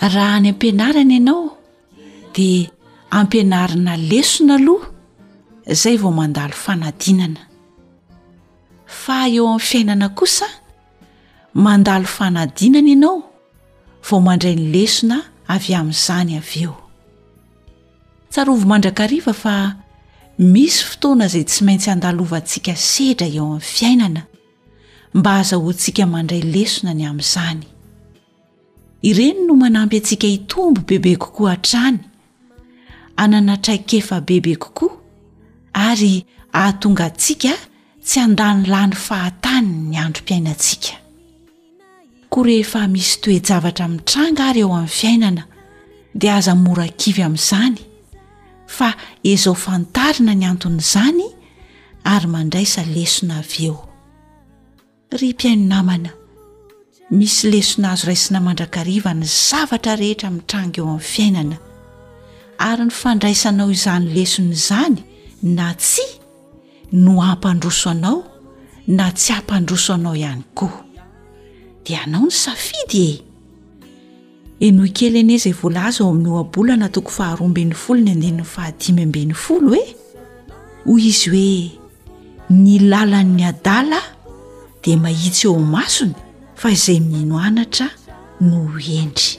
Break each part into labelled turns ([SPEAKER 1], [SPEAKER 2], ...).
[SPEAKER 1] raha any am-pianarana ianao dia ampianarina lesona aloha izay vao mandalo fanadinana fa eo amin'ny fiainana kosa mandalo fanadinana ianao vao mandray ny lesona avy amin'izany avy eo tsarovy mandrakariva fa misy fotoana izay tsy maintsy handalovantsika sedra eo amin'ny fiainana mba hazahoantsika mandray lesona ny amin'izany. Ireny no manampy antsika hitombo bebe kokoa hatrany, hanana traikefa bebe kokoa ary hahatonga antsika tsy handany lany fahatany ny androm-piainantsika. Koa rehefa misy toe-javatra mitranga ary eo amin'ny fiainana dia aza mora kivy amin'izany fa ezao fantarina ny anton'izany ary mandraisa lesona avy eo. Ry mpihaino namana, misy lesona azo raisina mandrakariva ny zavatra rehetra mitranga eo amin'ny fiainana ary ny fandraisanao izany lesona izany na tsia, no hampandroso anao na tsy hampandroso anao ihany koa dia anao ny safidy e enoy kely anie izay voalaza ao amin'ny ohabolana toko faharoambin'ny folo ny andinin'ny fahadimy ambin'ny folo e hoy izy hoe ny lalan'ny adala dia mahitsy eo masony fa izay mino anatra no
[SPEAKER 2] hendry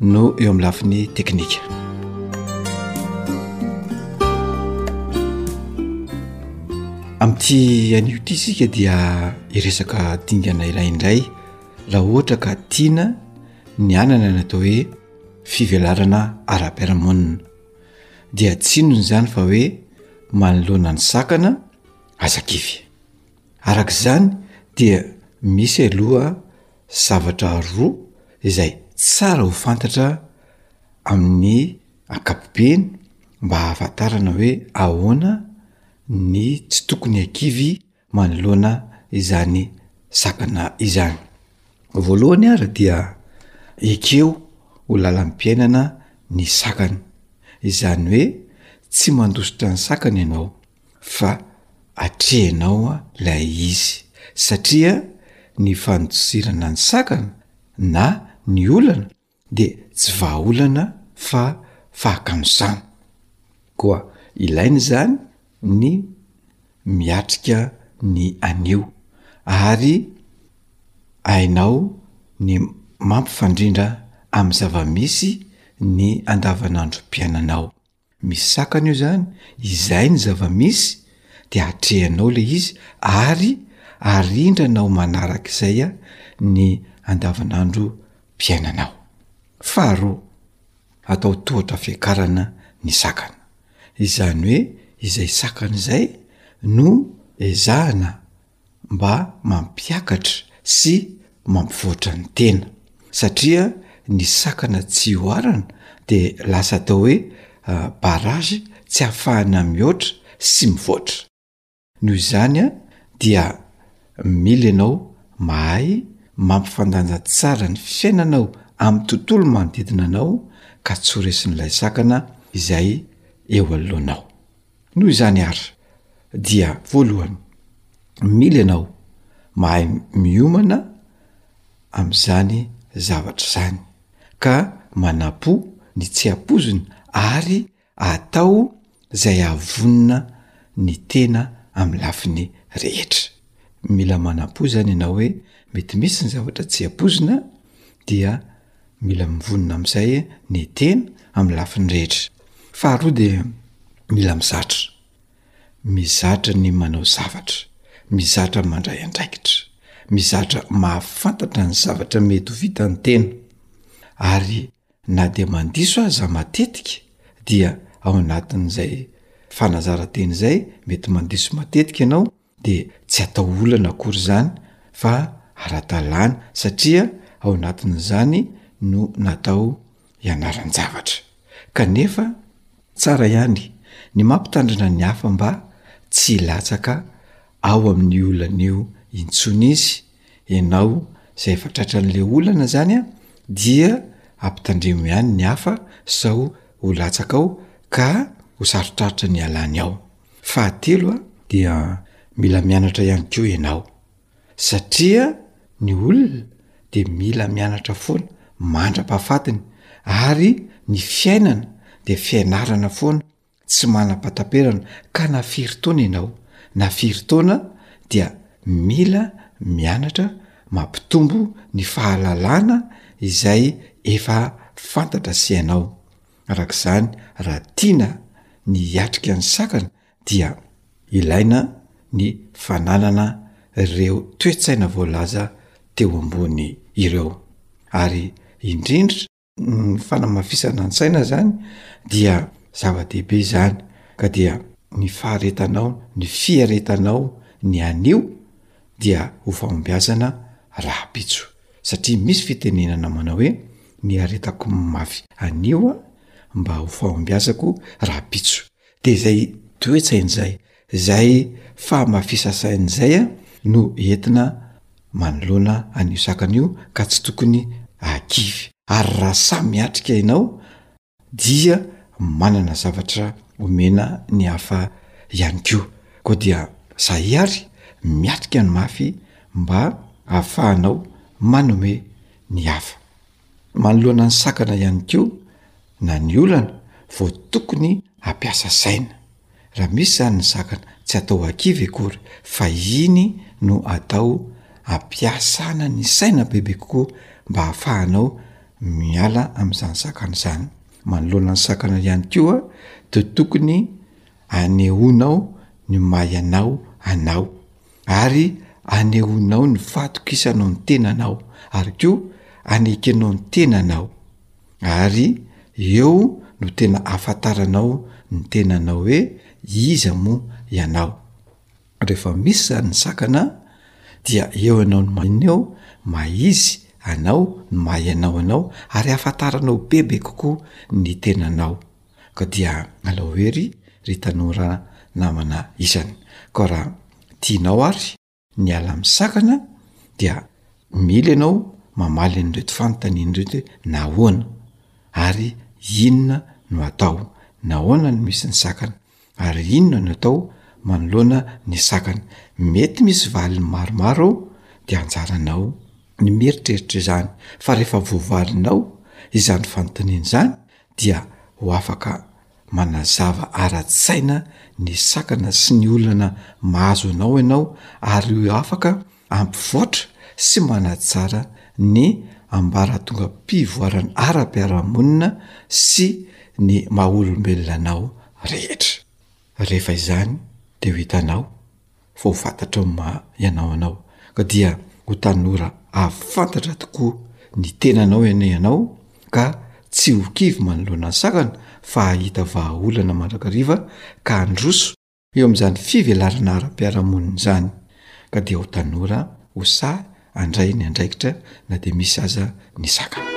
[SPEAKER 2] no eo amin'ny lafiny teknika. Amin'ity anio ity isika dia iresaka dingana iray indray raha ohatra ka tiana ny anana ny atao hoe fivelarana ara-piarahamonina dia tsinona izany fa hoe manoloana ny sakana aza kivy. Araka izany dia misy aloha. Zavatra roa izay tsara ho fantatra amin'ny ankapobeny mba hahafantarana hoe ahoana ny tsy tokony hakivy manoloana izany sakana izany. Voalohany ary dia ekeo ho lalam-piainana ny sakana, izany hoe tsy mandositra ny sakana ianao. fa atrehinao ilay izy satria ny fanodisirana ny sakana na ny olana dia tsy vahaolana fa fahakanosana. Koa ilaina izany ny miatrika ny anio ary hainao ny mampifandrindra amin'ny zava-misy ny andavanandrom-piainanao. Misy sakana eo zany, izay ny zava-misy de atrehanao le izy ary arindranao manarak'izay a ny andavanandro piainanao. Faharoa, atao tohatra fiakarana ny sakana. Izany hoe izay sakana izay no ezahana. mba mampiakatra sy mampivoatra ny tena satria ny sakana tsy oharana dia lasa atao hoe barrage tsy ahafahana mihoatra sy mivoatra. Noho izany dia mila ianao mahay mampifandanja tsara ny fiainanao amin'ny tontolo manodidina anao ka tsy ho resin'ilay sakana izay eo anoloanao. Noho izany ary dia voalohany, mila ianao mahay miomana amin'izany zavatra izany ka manam-po ny tsy hampoizina ary atao izay ahavonona ny tena amin'ny lafiny rehetra. Mila manam-po izany ianao hoe mety misy ny zavatra tsy hampoizina dia Mila mivonona amin'izay ny tena amin'ny lafiny rehetra. Faharoa dia mila mizatra. Mizatra ny manao zavatra. Mizatra mandray andraikitra. Mizatra mahafantatra ny zavatra mety ho vitan'ny tena. Ary na dia mandiso aza matetika dia ao anatin'izay fanazaran-tena izay mety mandiso matetika ianao, dia tsy atao olana akory izany fa ara-dalàna satria ao anatin'izany no natao hianaran-javatra. Kanefa tsara ihany ny mampitandrina ny hafa mba tsy hilatsaka ao amin'io olana io intsony izy. Ianao izay efa tratran'ilay olana izany dia ampitandremo ihany ny hafa sao ho latsaka ao ka ho sarotrarotra ny hialany ao. Fahatelo a, dia mila mianatra ihany koa ianao, satria ny olona dia mila mianatra foana mandra-pahafatiny, ary ny fiainana dia fianarana foana tsy manam-pataperana, ka na firy taona ianao, na firy taona, dia mila mianatra mampitombo ny fahalalana izay efa fantatra sy hainao. Araka izany, raha tiana ny hiatrika ny sakana dia ilaina ny fananana ireo toe-tsaina voalaza teo ambony ireo. Ary indrindra, ny fanamafisana ny saina izany dia zava-dehibe izany ka dia ny faharetanao, ny fiaretanao ny anio dia hofahombiazana rahampitso. Satria misy fitenenana manao hoe ny aretako mafy anio an mba ho fahombiazako rahampitso. Dia izay toe-tsaina izay, izay fahamafisasaina izay an no entina manoloana an'io sakana io ka tsy tokony hahakivy. Ary raha samy miatrika ianao dia manana zavatra omena ny hafa ihany koa. Koa dia zahay ary miatrika ny mafy mba hahafahanao manome ny hafa. Manoloana ny sakana ihany koa na ny olana vao tokony hampiasa saina. Raha misy izany ny sakana, tsy atao ho ankivy akory, fa iny no atao ampiasana ny saina bebe kokoa mba hahafahanao miala amin'izany sakana izany. Manoloana ny sakana ihany koa dia tokony anehoanao ny maha ianao anao, ary anehoanao ny fahatokisanao ny tenanao, ary koa anekenao ny tenanao. Ary eo no tena ahafantaranao ny tenanao hoe iza moa ianao. Rehefa misy izany ny sakana dia eo ianao no maninona eo, maha izy anao no maha ianao anao ary ahafantaranao bebe kokoa ny tenanao. Ka dia alao ery ry tanora namana isany. Koa raha tianao ary. ny ala misakana dia mila ianao mamaly an'ireto fanontaniana ireto hoe nahoana ary inona no atao nahoana no misy ny sakana ary inona no atao manoloana ny sakana mety misy valiny maromaro ao de anjaranao ny mieritreritra izany fa rehefa voavalinao izany fanontaniana izany dia ho afaka manazava ara-tsaina ny sakana sy ny olana mahazo anao ianao ary ho afaka hampivoatra sy manatsara ny ambaratongam-pivoarana ara-piarahamonina sy ny maha-olombelona anao rehetra. Rehefa izany dia ho hitanao fa ho fantatrao ny maha ianao anao, ka dia ho tanora hahafantatra tokoa ny tenanao anie ianao ka tsy ho kivy manoloana ny sakana fa hahita vahaolana mandrakariva ka handroso eo amin'izany fivelarana ara-piarahamonina izany, ka dia ho tanora ho sahy Handray ny andraikitra na dia misy aza ny sakana.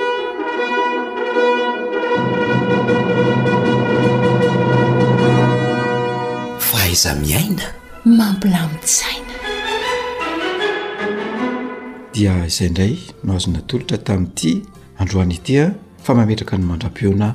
[SPEAKER 3] Fahaiza-miaina
[SPEAKER 1] mampilamin-tsaina.
[SPEAKER 2] Dia izay indray no azo natolotra tamin'ity androany ity fa mametraka ny
[SPEAKER 4] mandra-pihaona.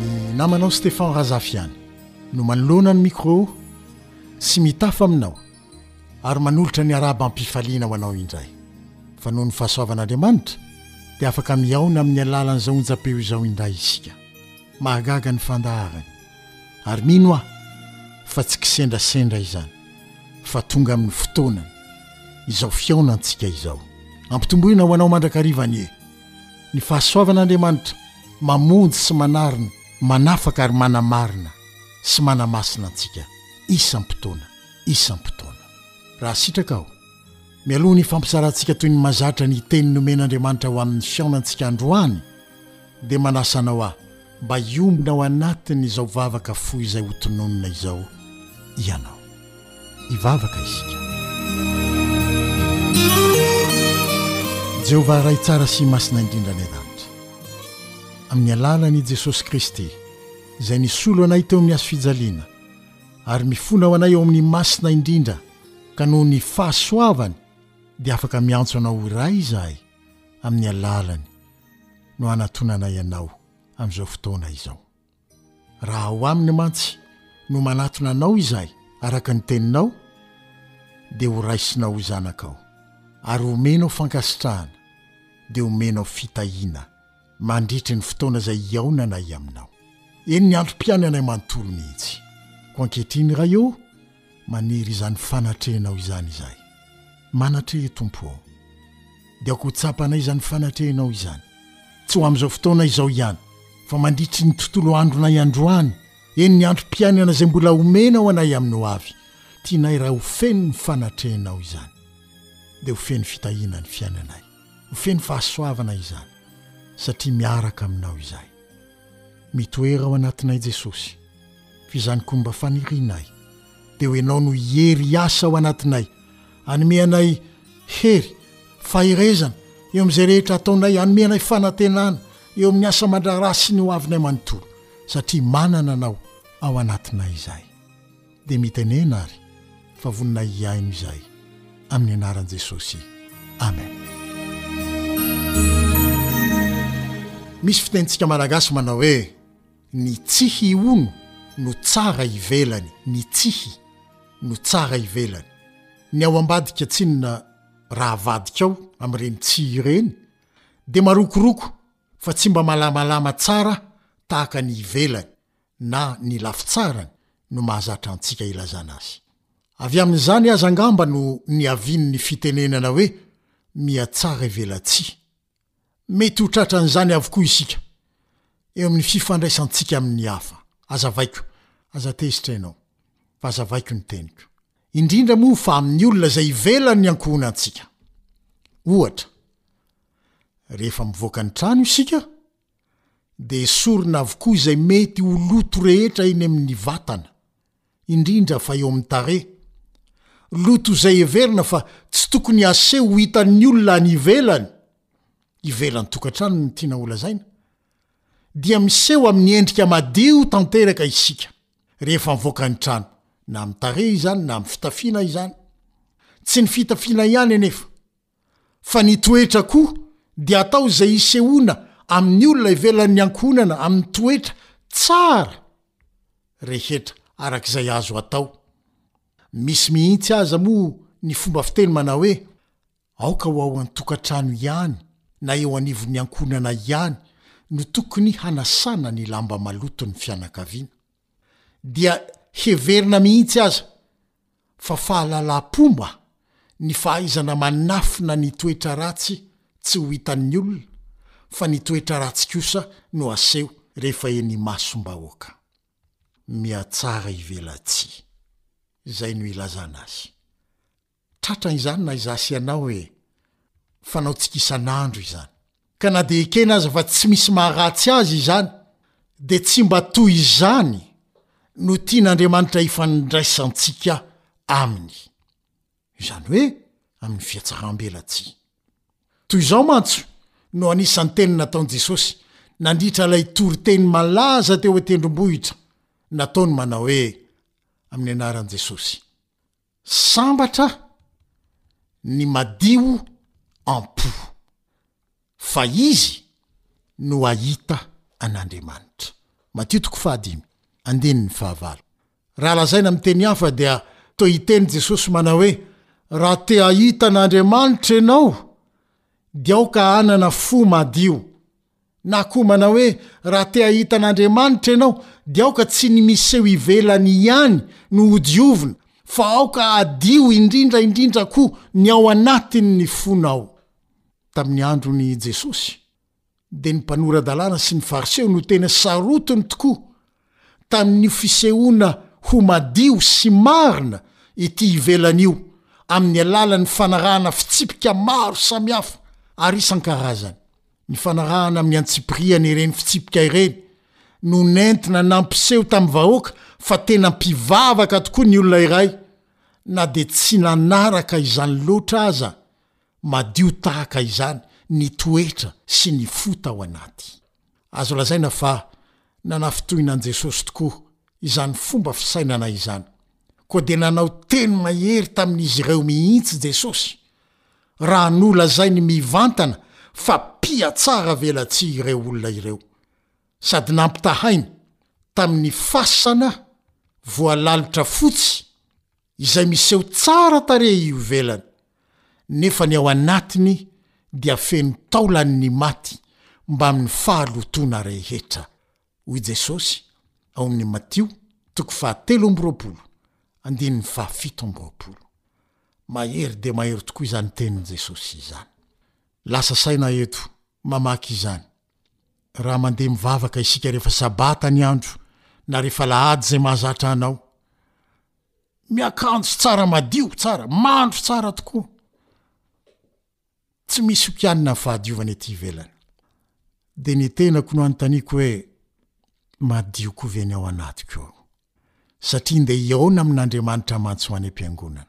[SPEAKER 4] Ny
[SPEAKER 5] namanao Stefan Razafy ihany no manoloana ny micro sy mitafa aminao ary manolotra ny harabam-pifaliana ho anao indray fa noho ny fahasoavan'Andriamanitra dia afaka mihaona amin'ny alalan'izao onjam-peo izao indray isika. Mahagaga ny fandaharany ary mino aho fa tsy kisendrasendra izany fa tonga amin'ny fotoanany izao fihaonantsika izao. Ampitomboina ho anao mandrakariva anie. Ny fahasoavan'Andriamanitra mamonjy sy manarina, manafaka ary manamarina sy manamasina antsika isam-potoana isam-potoana. Raha sitraka aho, mialoha ny hifampizarantsika toy ny mahazatra ny Teny nomen'Andriamanitra ho amin'ny fihaonantsika androany, dia manasa anao aho Mba hiombona ao anatin'izao vavaka fohy izay hotononina izao ianao. Hivavaka isika. Jehovah Ray tsara sy masina indrindra any an-danitra. Amin'ny alalan' i Jesosy Kristy, izay nisolo anay teo amin'ny hazo fijaliana ary mifona ho anay ao amin'ny Masina indrindra ka noho ny fahasoavany dia afaka miantso Anao ho Ray izahay amin'ny alalan'i no hanatonanay anao amin'izao fotoana izao. Raha ao aminy mantsy no manatona anao izahay araka ny teninao, dia horaisinao ho zanakao, ary homenao fankasitrahana, dia homenao fitahiana mandritry ny fotoana izay hihaonanay aminao. Eny, ny androm-piainanay manontolo mihitsy. Koa ankehitriny, Ray ô, Maniry izany fanatrehanao izany izahay. Manatreha, Tompo ô. Dia aoka ho tsapanay izany fanatrehanao izany, tsy ho amin'izao fotoana izao ihany, fa mandritry ny tontolo andronay androany, eny, ny androm-piainana izay mbola homenao anay amin'ny hoavy. Tianay, Ray, ho feno ny fanatrehanao izany. Dia ho feno fitahiana ny fiainanay, ho feno fahasoavana izany, satria miaraka aminao izahay. Mitoera ao anatinay, Jesosy. Fa izany koa mba fanirianay, dia ho Ianao no hiery hiasa ao anatinay, hanome anay hery, faherezana eo amin'izay rehetra ataonay, hanome anay fanantenana eo amin'ny asa aman-draharaha sy ny ho avinay manontolo, satria manana Anao ao anatinay izay. Dia mitenena àry fa voninay hihaino izay, amin'ny anaran'i Jesosy. Amen. Misy fitenintsika malagasy manao hoe. Ny tsihy hono no tsara ivelany Ny tsihy no tsara ivelany Ny ao ambadika tsinona raha avadika ao amin'ireny tsihy ireny dia marokoroko fa tsy mba malamalama tsara tahaka ny ivelany na ny lafitsarany no mahazatra antsika ilazana azy. Avy amin'izany aza angamba no niavian'ny fitenenana hoe mihatsara ivelatsihy Mety ho tratran'izany avokoa isika eo amin'ny fifandraisantsika amin'ny hafa. Azavaiko, aza tezitra ianao fa azavaiko ny teniko, indrindra moa fa amin'ny olona izay ivelan'ny ankohonantsika. Ohatra, rehefa mivoaka ny trano isika, dia esorina avokoa izay mety ho loto rehetra eny amin'ny vatana. indrindra fa eo amin'ny tarehy. Loto izay heverina fa tsy tokony haseho ho hitan'ny olona any ivelany, ivelan'ny tokantrano no tiana holazaina, dia miseho amin'ny endrika madio tanteraka isika rehefa mivoaka ny trano, na amin'ny tarehy izany na amin'ny fitafiana izany. Tsy ny fitafiana ihany anefa. fa ny toetra koa dia atao izay hisehoana amin'ny olona ivelan'ny ankohonana amin'ny toetra tsara rehetra arak'izay azo atao. Misy mihitsy aza moa ny fomba fiteny manao hoe aoka ho ao an-tokantrano ihany na eo anivon'ny ankohonana ihany no tokony hanasana ny lamba maloton'ny fianakaviana. Dia heverina mihitsy aza fa fahalalam-pomba ny fahaizana manafina ny toetra ratsy tsy ho hitan'ny olona fa ny toetra ratsy kosa no aseho rehefa eny imasom-bahoaka. Mihatsara ivelatsihy. Izay no ilazana azy. Tratran'izany na izaho sy ianao e! Fanaontsika isan'andro izany. ka na dia ekena aza fa tsy misy maharatsy azy izany, dia tsy mba toy izany no tian'Andriamanitra hifandraisantsika Aminy. Izany hoe amin'ny fihatsarambelatsihy. Toy izao mantsy no anisan'ny teny nataon'i Jesosy nandritra ilay toriteny malaza teo an-tendrombohitra nataony manao hoe, Amin'ny anaran'i Jesosy. Sambatra ny madio am-po, fa izy no hahita an'Andriamanitra. Matio toko fahadimy, andininy fahavalo. Raha lazaina amin'ny teny hafa dia toy hiteny Jesosy manao hoe, Raha te hahita an'Andriamanitra ianao, dia aoka hanana fo madio. Na koa manao hoe raha te hahita an'Andriamanitra ianao dia aoka tsy ny miseho ivelany ihany no hodiovina fa aoka hadio indrindra indrindra koa ny ao anatin'ny fonao. Tamin'ny andron'i Jesosy dia ny mpanora-dalàna sy ny Fariseo no tena sarotiny tokoa tamin'io fisehoana ho madio sy marina ity ivelany io amin'ny alalan'ny fanarahana fitsipika maro samihafa ary isan-karazany. Ny fanarahana amin'ny antsipirihany ireny fitsipika ireny no nentina nampiseho tamin'ny vahoaka fa tena mpivavaka tokoa ny olona iray na dia tsy nanaraka izany loatra aza madio tahaka izany ny toetra sy ny fo tao anaty. Azo lazaina fa nanafintohinan'i Jesosy tokoa izany fomba fisainana izany. Koa dia nanao teny mahery tamin'izy ireo mihitsy Jesosy, raha nolazainy mivantana fa mpihatsaravelatsihy ireo olona ireo, sady nampitahainy tamin'ny fasana voalalotra fotsy, izay miseho tsara tarehy ivelany nefa ny ao anatiny dia feno taolan'ny maty mbamin'ny fahalotoana rehetra, hoy Jesosy ao amin'ny Matio toko fahatelo amby roapolo, andininy fahafito amby roapolo. Mahery dia mahery tokoa izany tenin'i Jesosy izany. Lasa saina eto mamaky izany raha mandeha mivavaka isika rehefa sabata ny andro na rehefa lahady izay mahazatra anao. Miakanjo tsara madio tsara, mandro tsara tokoa. Tsy misy hokianina ny fahadiovany ety ivelany. Dia ny tenako no anontaniako hoe madio koa ve ny ao anatiko ao? Satria ndeha hihaona amin'Andriamanitra mantsy ho any am-piangonana.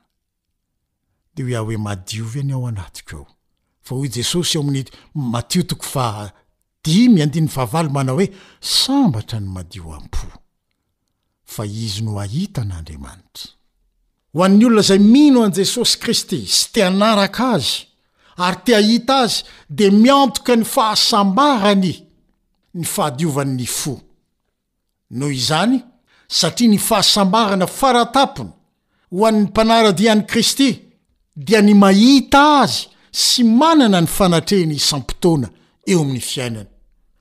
[SPEAKER 5] Dia hoy aho hoe, Madio ve ny ao anatiko ao? Fa hoy Jesosy ao amin'ny Matio toko faha dimy andininy faha valo manao hoe, Sambatra ny madio am-po, fa izy no hahita an'Andriamanitra. Ho an'ny olona izay mino an'i Jesosy Kristy sy te hanaraka Azy ary te hahita Azy dia miantoka ny fahasambarany ny fahadiovan'ny fo. Noho izany, satria ny fahasambarana faratampony ho an'ny mpanara-dia an'i Kristy dia ny mahita Azy sy manana ny fanatrehiny isam-potoana eo amin'ny fiainany,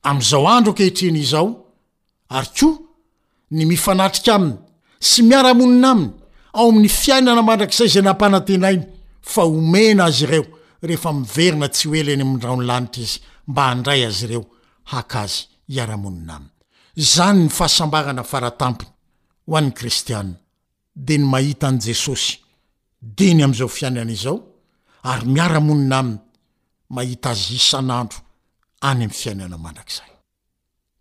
[SPEAKER 5] amin'izao andro ankehitriny izao, ary koa ny mifanatrika Aminy sy miara-monina Aminy ao amin'ny fiainana mandrakizay izay nampanantenainy fa homena azy ireo rehefa miverina tsy ho ela eny amin-dRaony lanitra Izy mba handray azy ireo haka azy hiara-monina aminy. Izany ny fahasambarana faratampony ho an'ny kristiana, dia ny mahita an'i Jesosy dieny amin'izao fiainana izao ary miara-monina aminy mahita azy isan'andro any amin'ny fiainana mandrakizay.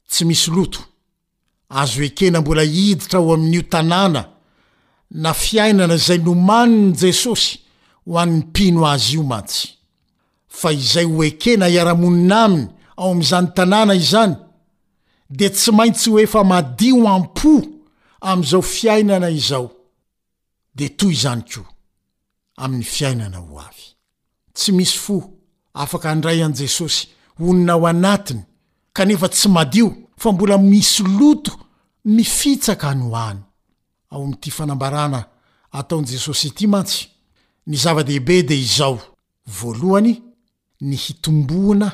[SPEAKER 5] Tsy misy loto. Azo ekena mbola hiditra ao amin'io tanàna na fiainana izay nomanin'i Jesosy ho an'ny mpino azy io mantsy. Fa izay ho ekena hiara-monina aminy ao amin'izany tanàna izany dia tsy maintsy ho efa madio am-po amin'izao fiainana izao, dia toy izany koa. amin'ny fiainana ho avy. Tsy misy fo afaka handray an'i Jesosy honina ao anatiny kanefa tsy madio fa mbola misy loto mifitsaka any ho any. Ao amin'ity fanambarana ataon'i Jesosy ity mantsy, ny zava-dehibe dia izao, voalohany, ny hitomboana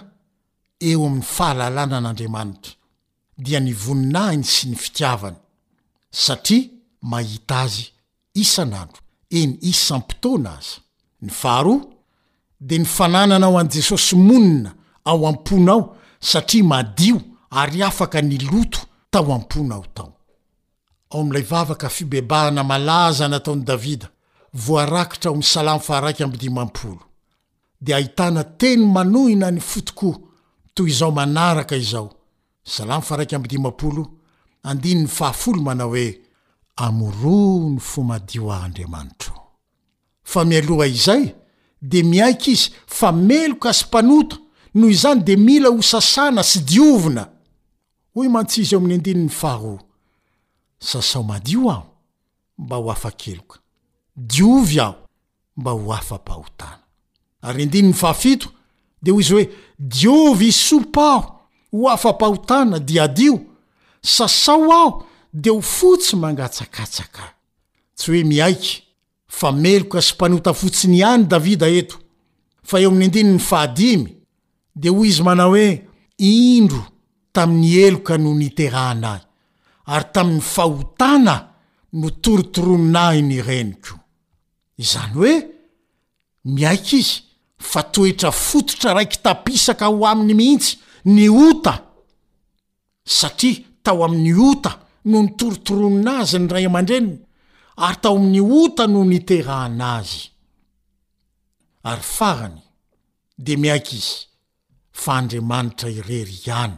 [SPEAKER 5] eo amin'ny fahalalana an'Andriamanitra. dia ny voninahiny sy ny fitiavany, satria mahita Azy isan'andro, eny isam-potoana aza. Ny faharoa, dia ny fanananao an'i Jesosy monina ao am-ponao satria madio ary afaka ny loto tao am-ponao tao. Ao amin'ilay vavaka fibebahana malaza nataon'i Davida, voarakitra ao amin'ny Salamo faha-raika amby dimampolo. dia ahitana teny manohina ny foto-ko toy izao manaraka izao, Salamo faha iraika amby dimampolo, andininy faha folo manao hoe, Amoroho ny fo madio aho Andriamanitro. Fa mialoha izay dia miaiky izy fa meloka sy mpanota, noho izany dia mila ho sasana sy diovina. Hoy mantsy izy eo amin'ny andininy faha roa, Sasao madio aho, mba ho afa-keloka. Diovy aho, mba ho afa-pahotana. Ary ny andininy fahafito dia hoy izy hoe, Diovy hisopa aho ho afa-pahotana, dia hadio, sasao aho dia ho fotsy mangatsakatsaka. Tsy hoe miaiky fa meloka sy mpanota fotsiny ihany Davida eto, fa eo amin'ny andininy fahadimy, Dia hoy izy manao hoe, Indro, tamin'ny heloka no niterahana ahy, ary tamin'ny fahotana no torotoronina ahy ny reniko. Izany hoe, miaiky izy fa toetra fototra raiki-tapisaka ho aminy mihitsy ny ota, satria tao amin'ny ota no nitorotoronina azy ny ray aman-dreniny, ary tao amin'ny ota no niterahana azy. Ary farany, dia miaiky izy fa Andriamanitra irery ihany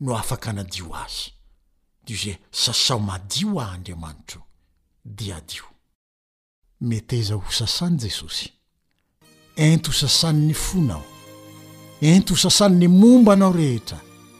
[SPEAKER 5] no afaka anadio azy. Dio izay sasao madio aho Andriamanitra o, dia adio. Meteza ho sasan'i Jesosy. Ento sasan'ny fonao. Ento sasan'ny momba anao rehetra.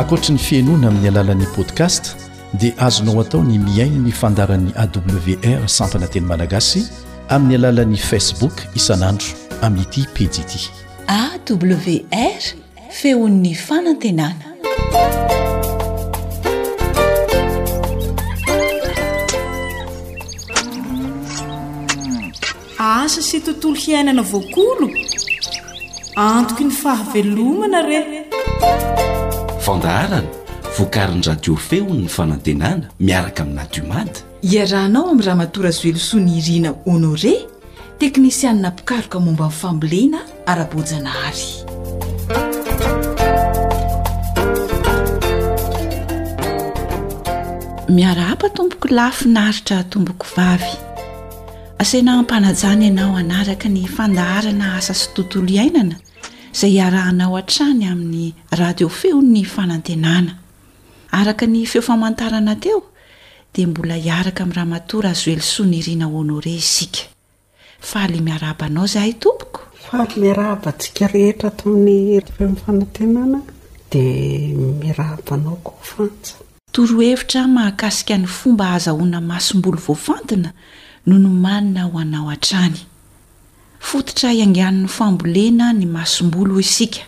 [SPEAKER 5] Ankoatry ny
[SPEAKER 6] fihainoana amin'ny alalan'ny podcast dia azonao atao ny mihaino ny fandaran'ny AWR sampana teny malagasy amin'ny alalan'ny Facebook isan'andro amin'ity pejy ity.
[SPEAKER 1] AWR feon'ny fanantenana.
[SPEAKER 7] Asa sy tontolo hiainana voakolo, antoky ny fahavelomana re.
[SPEAKER 3] Fandaharana vokarin'ny Radio Feon'ny Fanantenana miaraka amin'ny
[SPEAKER 1] Nadiomad. Iarahanao amin'i Ramatoa Razoelosoa Nirina Honoré, teknisianina mpikaroka momba ny fambolena ara-boajanahary. Miarahaba tompoko lahy finaritra tompoko vavy. Asaina hampanajana ianao hanaraka ny fandaharana Asa sy Tontolo Iainana izay iarahanao hatrany amin'ny Radio Feon'ny Fanantenana. Araka ny feo famantarana teo dia mbola hiaraka amin'i Ramatoa Razoelisoa Nirina Honoré isika. Faly miarahaba anao izahay tompoko.
[SPEAKER 8] Faly miarahaba antsika rehetra ato amin'ny Feon'ny Fanantenana dia miarahaba anao koa Fanja.
[SPEAKER 1] Torohevitra mahakasika ny fomba hahazahoana masomboly voafantina no nomanina ho anao hatrany. Fototra iaingan'ny fambolena ny masomboly hoy isika,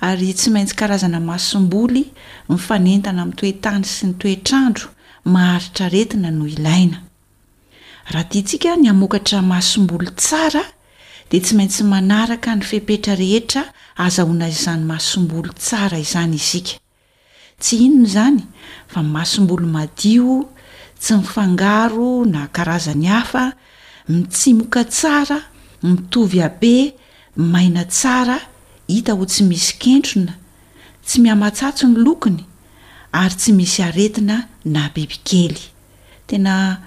[SPEAKER 1] ary tsy maintsy karazana masomboly mifanentana amin'ny toe-tany sy ny toetr'andro maharitra aretina no ilaina. Raha tiantsika ny hamokatra masomboly tsara dia tsy maintsy manaraka ny fepetra rehetra ahazahoana izany masomboly tsara izany isika. Tsy inona izany fa masomboly madio, tsy mifangaro na karazany hafa, mitsimoka tsara, mitovy habe, maina tsara, hita ho tsy misy kentrona, tsy mihamatsatso ny lokony ary tsy misy aretina na bibikely. Tena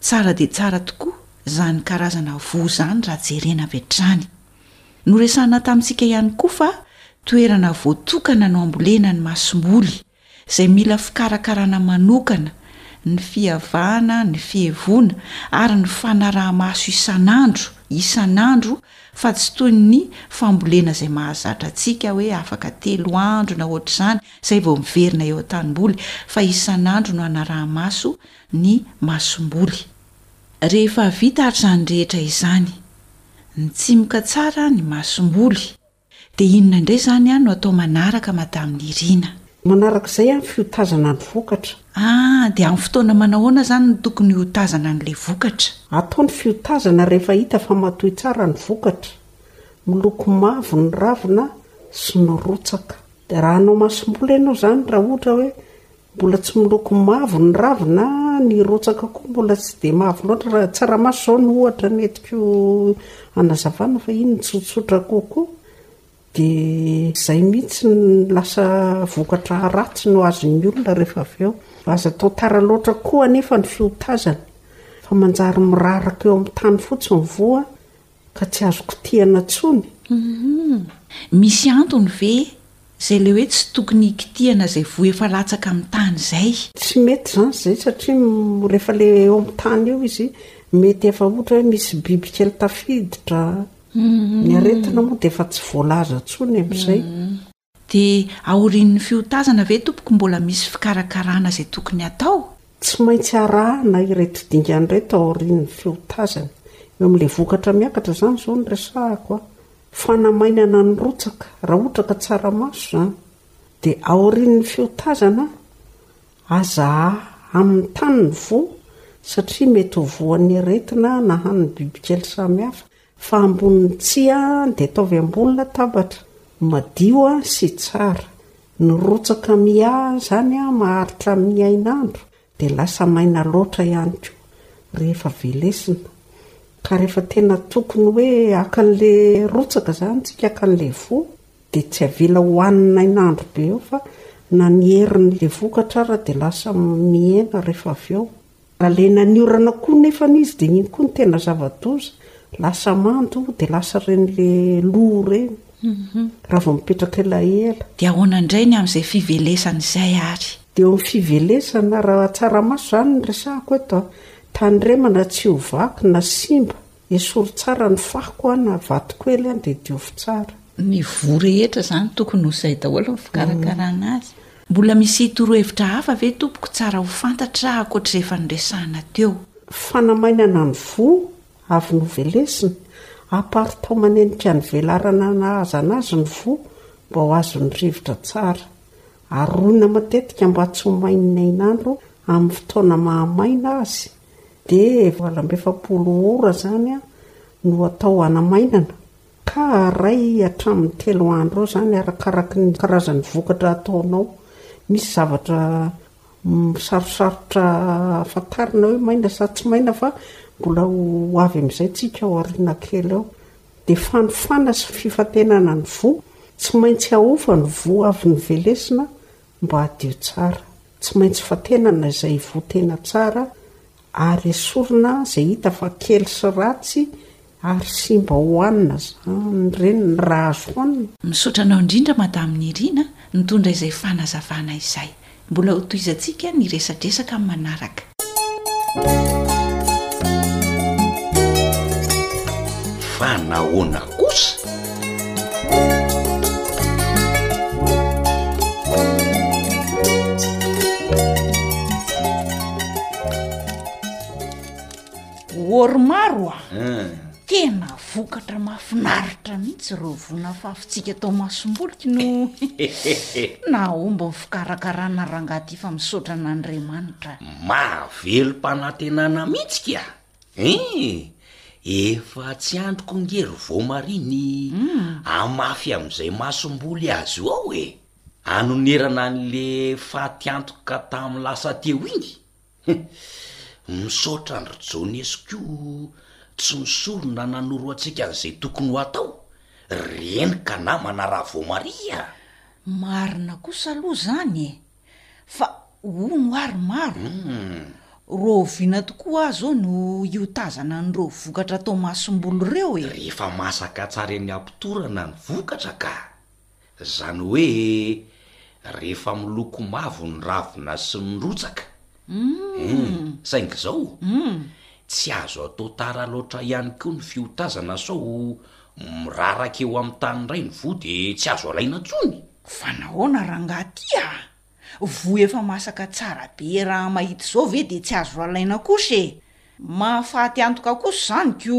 [SPEAKER 1] tsara dia tsara tokoa izany karazana voa izany raha jerena avy hatrany. Noresahina tamintsika ihany koa fa toerana voatokana no ambolena ny masomboly, izay mila fikarakarana manokana, ny fiavahana, ny fihevoana ary ny fanaraha-maso isan'andro, isan'andro fa tsy toy ny fambolena izay mahazatra antsika hoe afaka telo andro na ohatr'izany izay vao miverina eo an-tanimboly fa isan'andro no anaraha-maso ny masomboly. Rehefa vita ary izany rehetra izany, Nitsimoka tsara ny masomboly. Dia inona indray izany an no atao manaraka Madame Niryna?
[SPEAKER 8] Manaraka izay an fiotazana ny vokatra.
[SPEAKER 1] Ah, dia amin'ny fotoana manao ahoana izany no tokony hiotazana an'ilay vokatra?
[SPEAKER 8] Atao ny fiotazana rehefa hita fa matoy tsara ny vokatra, miloko mavo ny ravina sy mirotsaka. Dia raha hanao masomboly ianao izany raha ohatra hoe Mbola tsy miloko mavo ny ravina, ny rotsaka koa mbola tsy dia mavo loatra raha tsaramaso izao no ohatra no entiko hanazavana fa iny tsotsotra kokoa dia izay mihitsy no lasa vokatra ratsy no azon'ny olona rehefa avy eo. Aza atao tara loatra koa anefa ny fiotazana fa manjary miraraka eo amin'ny tany fotsiny ny voa. Ka tsy azo kitihana intsony? Humm.
[SPEAKER 1] Misy antony ve izay ilay hoe tsy tokony hikitihana izay voa efa latsaka amin'ny tany izay?
[SPEAKER 8] Tsy mety izany izay satria rehefa ilay eo amin'ny tany eo izy mety efa ohatra hoe misy biby kely tafiditra, ny aretina moa dia efa tsy voalaza intsony amin'izay.
[SPEAKER 1] Dia aorian'ny fiotazana ve tompoko mbola misy fikarakarana izay tokony hatao?
[SPEAKER 8] Tsy maintsy arahana ireto dingana ireto aorian'ny fiotazana. Eo amin'ilay vokatra miakatra izany izao no resahako an. Fanamainana ny rotsaka, raha ohatra ka tsaramaso izany. Dia aorian'ny fiotazana, aza amin'ny tany ny voa satria mety ho voan'ny aretina na hanin'ny bibikely samihafa. Fa ambonin'ny tsihy dia ataovy ambony latabatra, madio sy tsara. Ny rotsaka miaha izany maharitra amin'ny hainandro dia lasa maina loatra ihany koa rehefa velesina. Ka rehefa tena tokony hoe haka an'ilay rotsaka izany isika, haka an'ilay voa, dia tsy avela hohanina hainandro be eo fa na ny herin'ilay vokatra ary dia lasa mihena rehefa avy eo. Nalenan'ny orana koa nefany izy dia iny koa no tena zava-doza, lasa mando dia lasa ireny le loha ireny mhm. raha vao mipetraka elaela.
[SPEAKER 7] Dia ahoana indray ny amin'izay fivelesana izay ary?
[SPEAKER 8] Dia eo amin'ny fivelesana raha tsaramaso izany ny resahako eto, tandremana tsy ho vaky na simba Esory tsara ny fako an na vato kwely an dia diovy tsara.
[SPEAKER 7] Ny voa rehetra izany tokony ho izay daholo ny fikarakarana azy. Mbola misy torohevitra hafa ve tompoko tsara ho fantatra ankoatr'izay efa noresahana teo?
[SPEAKER 8] Fanamainana ny voa avy novelesina, aparitao manenika ny velarana nahazana azy ny voa mba ho azon'ny rivotra tsara. Aroina matetika mba tsy ho main'ny hainandro amin'ny fotoana mahamaina azy. Dia valo amby efapolo ora izany no hatao hanamainana, ka haray hatramin'ny telo andro eo izany arakaraky ny karazan'ny vokatra hataonao. Misy zavatra sarosarotra hafantarina hoe maina sa tsy maina fa mbola ho avy amin'izay isika aoriana kely eo. Dia fanofana sy fifantenana ny voa, tsy maintsy ahofa ny voa avy novelesina Mba hadio tsara. Tsy maintsy fantenana izay voa tena tsara ary esorina izay hita fa kely sy ratsy ary simba hohanina zany ireny raha azo hohanina.
[SPEAKER 7] Misaotra anao indrindra Madame Nirina nitondra izay fanazavana izay. Mbola hotohizantsika ny resadresaka manaraka.
[SPEAKER 3] Fa nahoana
[SPEAKER 7] kosa? Wormaro a! Tena vokatra mafinaritra mihitsy ireo vonafafitsika tao Masomboliky no nahomby ny fikarakarana rangahy ty fa misaotra an'Andriamanitra.
[SPEAKER 3] Mahavelom-panantenana mihitsy kia eh! Efa tsy andriko nge ry Voamaria ny hamafy amin'izay masomboly azo ao e! Hanonerana an'le fatiantoka tamin'ny lasa teo iny. Humm, misaotra an-dry Jonesy koa tsy misorona nanoro antsika an'izay tokony ho atao ry Henika namana raha vao marihy a!
[SPEAKER 7] Marina kosa aloha izany e! Fa hono ary maro, roviana tokoa aza ô no hiotazana an'ireo vokatra atao masom-bolo ireo e!
[SPEAKER 3] Rehefa masaka tsara eny am-pitorana ny vokatra ka! Izany hoe rehefa miloko mavo ny ravina sy ny rotsaka eh, saingy izao tsy azo atao tara loatra ihany koa ny fiotazana sao miraraka eo amin'ny tany indray ny voa dia tsy azo alaina intsony.
[SPEAKER 7] Fa nahoana rangaha ty a! Voa efa masaka tsara be raha mahita izao ve dia tsy azo alaina kosa e! Mahafaty antoka kosa izany ko!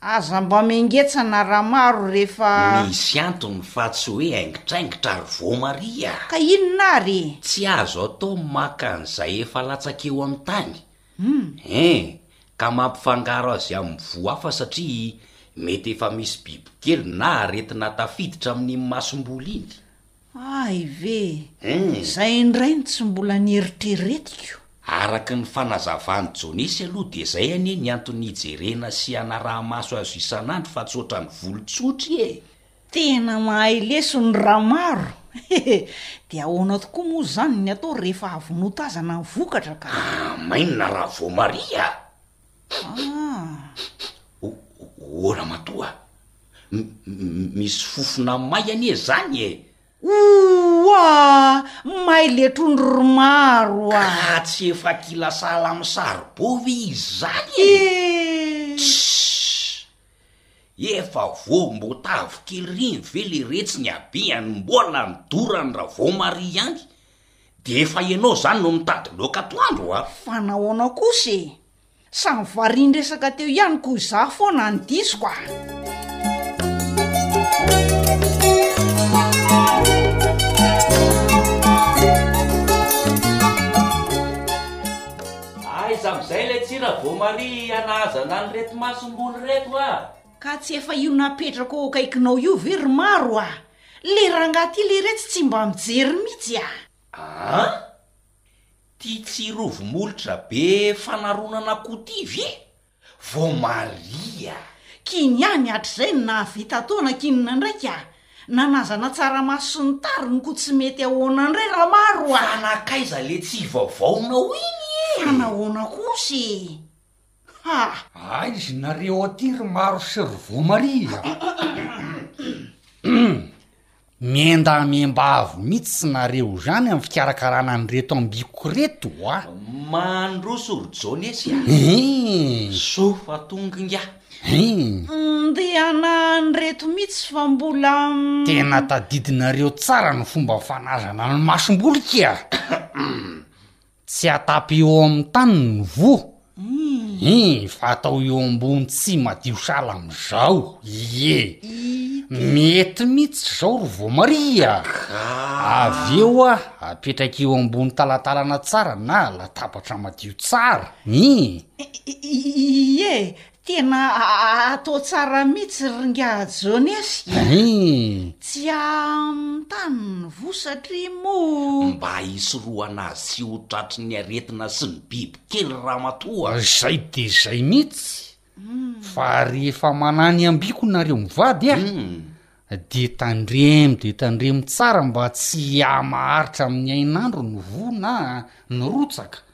[SPEAKER 7] Aza mba mengetsana Ramaro rehefa.
[SPEAKER 3] Misy antony fa tsy hoe aingitraingitra ary voamarihy a!
[SPEAKER 7] Ka inona ary e?
[SPEAKER 3] Tsy azo atao ny maka an'izay efa latsaka eo amin'ny tany eh, ka mampifangaro azy amin'ny voa hafa satria mety efa misy bibikely na aretina tafiditra amin'iny masomboly iny.
[SPEAKER 7] Hay ve! Izay indray no tsy mbola nieritreretiko.
[SPEAKER 3] Araka ny fanazavan'i Jonesy aloha dia izay anie ny antony hijerena sy hanaraha-maso azy isan'andro fa tsy ohatran'ny volo tsotra e!
[SPEAKER 7] Tena mahay lesy ny Ramaro e! Dia ahoana tokoa moa izany ny atao rehefa avy notazana ny vokatra ka?
[SPEAKER 3] Amainina raha voamariha!
[SPEAKER 7] Ah!
[SPEAKER 3] O, o ramatoa a! M, misy fofona may anie zany e!
[SPEAKER 7] Oa! May letrondro ry maro a!
[SPEAKER 3] Ka tsy efa kila sahala amin'ny saribao ve izy zany e? Eh! Tss! Efa voam-boatavo kely reny ve le retsy ny habeany mbola ny dorany raha vao marihy ihany? De efa ianao zany no mitady loaka atoandro a!
[SPEAKER 7] Fa nahoana kosa e! Samy varian-dresaka teo ihany koa izaho foana ny diso ka!
[SPEAKER 3] Aiza amin'izay ilay tsihy raha vao marihy hanahazana an'ireto masom-bolo ireto aho?
[SPEAKER 7] Ka tsy efa io napetrako eo akaikinao io ve ry Maro a! Le rangahy ty leretsy tsy mba mijery mitsy a!
[SPEAKER 3] Aa? Ty tsirovo molotra be fanaronana ko ty ve vao maria?
[SPEAKER 7] K'iny ihany hatrizay no nahavita taona k'inona ndray ka! Nanazana tsaramaso sy ny tariny ko tsy mety ahoana ndray ra maro a!
[SPEAKER 3] Fa nakaiza le tsy vaovaonao iny e!
[SPEAKER 7] Fa nahoana kosa e! Ha!
[SPEAKER 9] Aizy nareo aty ry Maro sy ry Voamaria a! Hum! Miendamem-bavy mihitsy nareo zany amin'ny fikarakarana an'ireto ambiko reto a!
[SPEAKER 3] Mandroso ry Jaonesy a!
[SPEAKER 9] Hum!
[SPEAKER 3] Soa fa tonga
[SPEAKER 9] ingahy!
[SPEAKER 7] Hum! Ndeha an'reto mihitsy fa mbola.
[SPEAKER 9] Tena tadidinareo tsara ny fomba fanazana ny masomboly kia! Tsy atapy eo amin'ny tany ny voa, ii, fa atao eo ambony tsihy madio sahala amin'izao, ie. Mety mihitsy izao ry voamaria a! Avy eo a, apetraka eo ambony talatalana tsara na latabatra madio tsara, ii.
[SPEAKER 7] Ie, Tena atao tsara mitsy ry ngaha
[SPEAKER 9] Jones e!
[SPEAKER 7] Tsy ahantany ny voa satria moa.
[SPEAKER 3] Mba hisorohana azy ho tratry ny aretina sy ny biby kely ramatoa a!
[SPEAKER 9] Izay dia izay mitsy fa rehefa manany ambiko nareo mivady a! dia tandremo dia tandremo tsara mba tsy hahamaharitra amin'ny hainandro ny voa na ny rotsaka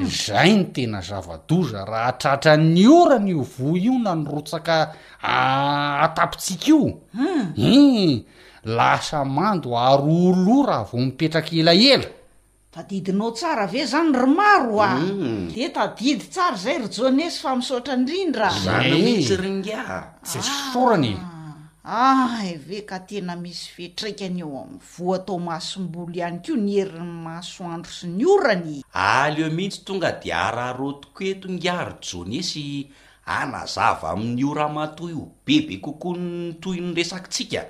[SPEAKER 9] Izay no tena zava-doza raha tratran'ny ora an' io voa io nanrotsaka an-tampon-tsika io. Hum! Lasa mando ary ho lo raha vao mipetraka elaela.
[SPEAKER 7] Tadidinao tsara ve zany ry Maro a! Dia tadidy tsara izay ry Jonesy fa misaotra indrindra.
[SPEAKER 9] Zana
[SPEAKER 3] mihitsy ry ingahy a!
[SPEAKER 9] Tsy esorana
[SPEAKER 7] e! Aah ve ka tena misy fiatraikany eo amin'ny voa atao masom-bolo ihany koa ny herin'ny masoandro sy ny orana e!
[SPEAKER 3] Aleo mihitsy tonga dia araraotiko eto ingahy ry Johnny sy hanazava amin'io ramatoa io bebe kokoa ny tohin'ny resakintsika.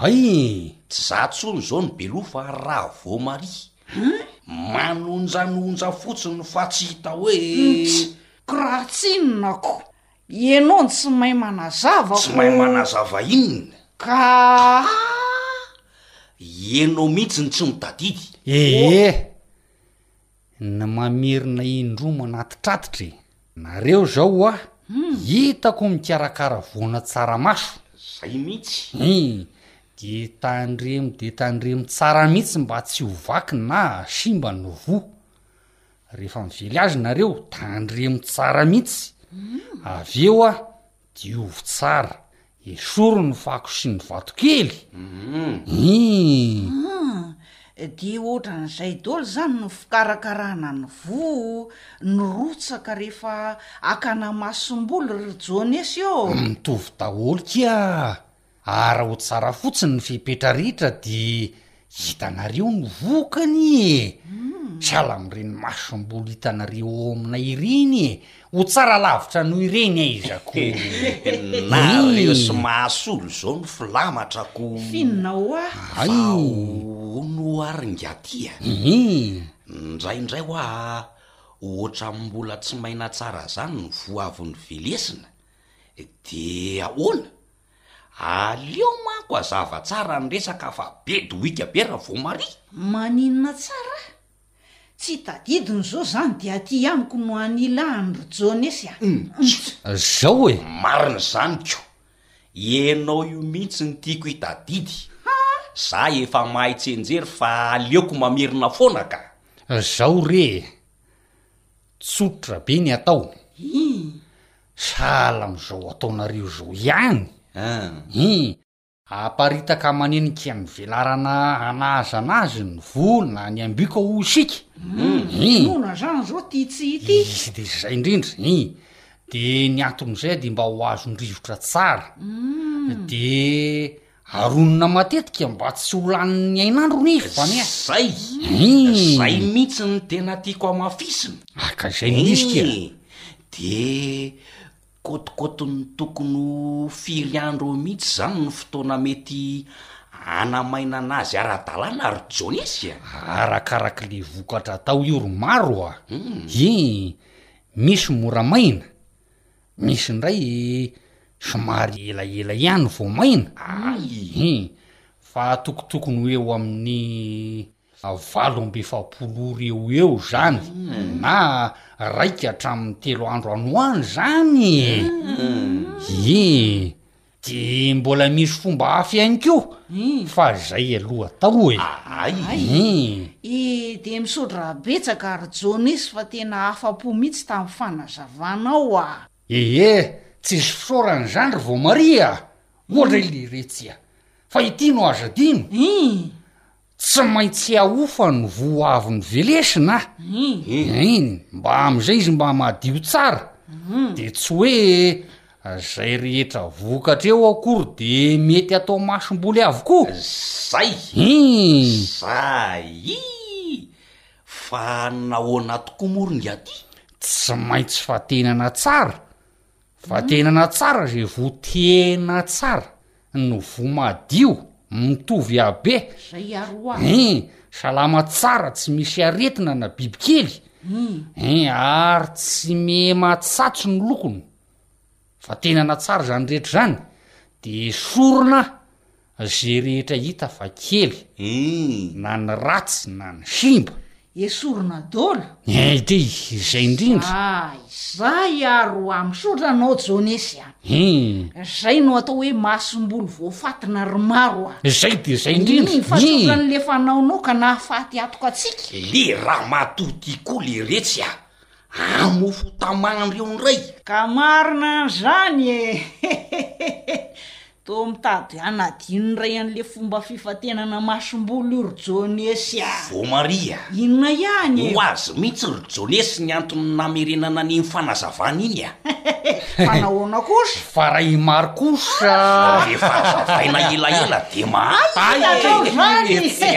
[SPEAKER 9] Hay!
[SPEAKER 3] Tsy za tsony izao no beloha fa Ravoamaria. Manonjanonja fotsiny fa tsy hita hoe.
[SPEAKER 7] Ntsy! Ko raha tsinona ko! Ianao no tsy mahay manazava ko.
[SPEAKER 3] Tsy mahay manazava inona?
[SPEAKER 7] Ka. Ah!
[SPEAKER 3] Ianao mihitsy no tsy mitadidy.
[SPEAKER 9] Ee! Ny mamerina indroa manatitratitra e! Nareo zao oa hitako mikarakara voana tsaramaso.
[SPEAKER 3] Zay mihitsy.
[SPEAKER 9] Hii! De tandremo de tandremo tsara mihitsy mba tsy ho vaky na hasimba ny voa. Rehefa mively azy nareo tandremo tsara mihitsy avy eo a diovy tsara esory ny fako sy ny vatokely ih
[SPEAKER 7] De ohatran'izay dolo zany no fikarakarana ny voa ny rotsaka rehefa akana masom-bolo ry jone sy ô.
[SPEAKER 9] Mitovy daholo kia. Ara ho tsara fotsiny ny fepetra rehetra de hitanareo ny vokany e sahala am'ireny masom-bolo hitanareo ao aminay ireny e ho tsara lavitra noho ireny aiza
[SPEAKER 3] ko nareo sy mahasolo zao ny filamatra
[SPEAKER 7] ko finina hoa
[SPEAKER 9] ay
[SPEAKER 3] ono ary
[SPEAKER 9] ngaty
[SPEAKER 3] a ndraindray hoa ohatran'ny mbola tsy maina tsara zany ny voa avy novelesina Dia ahoana? Aleo manko hazava tsara ny resaka fa be dohika be raha vao marihy.
[SPEAKER 7] Maninona tsara? Tsy tadidiny izao izany dia aty amiko no hanila an'i ry Jonesy a!
[SPEAKER 9] Zao e!
[SPEAKER 3] Marina izany ko! Ianao io mihitsy no tiako hitadidy. Za efa mahay tsenjery fa aleoko mamerina foana ka!
[SPEAKER 9] Zao re e! Tsotra be ny atao. Ii. Sahala amin'izao ataonareo izao ihany an! Aparitaka amaninika ny velarana hanaza anazy ny voa na ny ambioka hoy isika.
[SPEAKER 7] Inona izany izao ity tsy ity?
[SPEAKER 9] Izy dia izay indrindra. Dia ny anton'izay dia mba ho azon'ny rivotra tsara. Dia. Aronina matetika mba tsy ho lanin'ny hainandrony izy fa
[SPEAKER 3] ny
[SPEAKER 9] ahy.
[SPEAKER 3] Zay! Zay mihitsy ny tena tiako hamafisina.
[SPEAKER 9] Aka izay ny disque
[SPEAKER 3] a! Eeh! De kôtikôtin'ny tokony ho firy andro eo mihitsy izany no fotoana mety hanamainana azy ara-dalàna ry Johnys a!
[SPEAKER 9] Arakaraky le vokatra atao io ry Maro a! Hum! Hii! Misy mora maina, Misy indray somary elaela ihany vao maina, aii, fa tokotokony ho eo amin'ny valo amby efapolo ora eo ho eo zany na raika hatramin'ny telo andro any ho any zany e! Ie! De mbola misy fomba hafa ihany koa fa zay aloha atao e
[SPEAKER 7] e de misodra betsaka ary jones fa tena afa-po mihitsy tamin'ny fanazavanao a
[SPEAKER 9] ee tsisy fisaorana zany ry vao maria a ohatray le retsy a fa ity no aza
[SPEAKER 7] adino
[SPEAKER 9] tsy maintsy ahofa ny voa avy ny velesina in mba am'izay izy mba madio tsara de tsy hoe zay rehetra vokatra eo akory de mety atao masom-boly avokoa
[SPEAKER 3] zay
[SPEAKER 9] in
[SPEAKER 3] zay i fa nahoana tokoa moa ry ngiaty
[SPEAKER 9] tsy maintsy fatenana tsara Vatenana tsara ze vo tena tsara ny vo madio mitovy
[SPEAKER 7] habe
[SPEAKER 9] hein salama tsara tsy misy aretina na biby kely hein ary tsy mema tsatsy ny lokony vatenana tsara zany rehetra zany de sorona Ze rehetra hita fa kely na ny ratsy na ny simba.
[SPEAKER 7] Esorina dolo.
[SPEAKER 9] Eeh ty izay indrindra.
[SPEAKER 7] Zay zay ary oa misaotra anao Jonesy a.
[SPEAKER 9] Eeh.
[SPEAKER 7] Zay no atao hoe masom-bolo voafatina ry maro a.
[SPEAKER 9] Zay de zay indrindra.
[SPEAKER 7] Eeh fa tsotra ny le fanaonao ka nahafaty atoka antsika.
[SPEAKER 3] Le ramatoa ty ko le retsy a. Amofo tamandry eo ndray.
[SPEAKER 7] Ka marina an'zany e! Hehehehe! Toa mitady hanadino ny Ray an'le fomba fifantenana masom-bolo io ry Jonesy a!
[SPEAKER 3] Vao mariha!
[SPEAKER 7] Inona ihany e?
[SPEAKER 3] Ho azy mihitsy ry Jonesy ny antony namerenana an'iny fanazavana iny a!
[SPEAKER 7] Fa nahoana kosa?
[SPEAKER 9] Fa raha i Mary kosa?
[SPEAKER 3] Rehefa hazavaina elaela dia mahay
[SPEAKER 7] e! Hay
[SPEAKER 9] atreo izany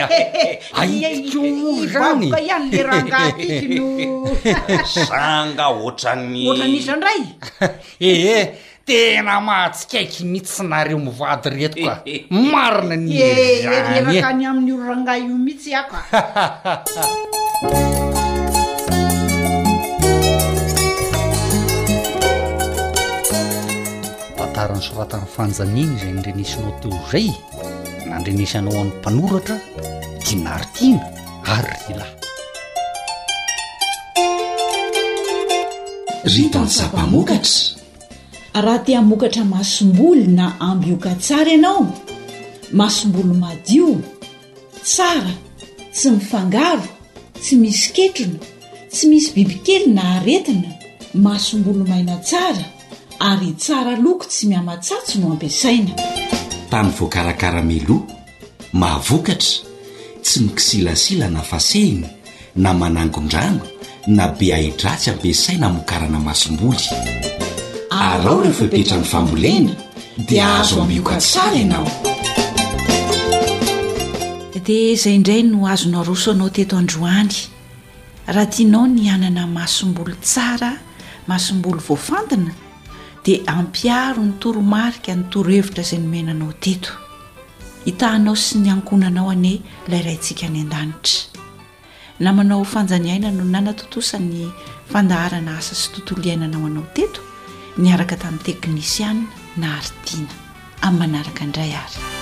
[SPEAKER 7] e! Hay koa moa izany! Hibaboka ihany le rangahy tiky no.
[SPEAKER 3] Za angaha ohatran'ny.
[SPEAKER 7] Ohatran'iza
[SPEAKER 9] indray? Ee, Tena mahatsikaiky mitsy nareo mivady reto ka! Marina ny
[SPEAKER 7] hery
[SPEAKER 9] zany e!
[SPEAKER 7] Mieraka any amin'io rangahy io mitsy aho
[SPEAKER 9] ka! Tantara nosoratan'i Fanja Neny izay nandrenesinao teo izay, nandrenesanao an'ny mpanoratra Dinary Tiana ary Rila.
[SPEAKER 10] Ry tantsaha mpamokatra,
[SPEAKER 1] Raha te hamokatra masomboly na ambioka tsara ianao, masomboly madio, tsara, tsy mifangaro, tsy misy ketrona, tsy misy bibikely na aretina, masomboly maina tsara ary tsara loko tsy mihamatsatso no ampiasaina.
[SPEAKER 10] Tany voakarakara mialoha Mahavokatra, tsy mikisilasila na fasehina, na manangon-drano, na be ahi-dratsy ampiasaina hamokarana masomboly. Araho ireo fepetran'ny fambolena dia azo ambioka tsara ianao.
[SPEAKER 1] Dia izay indray no azo naroso anao teto androany. Raha tianao ny hanana masomboly tsara, masomboly voafantina, dia ampiharo ny toromarika, ny torohevitra izay nomena anao teto. Hita anao sy ny ankohonanao anie ilay Raintsika any an-danitra. Namanao fanjaniaina no nanatontosa ny fandaharana asa sy tontolo iainanao anao teto niaraka tamin'ny teknisiana Naharitina. Amin'ny manaraka indray ary.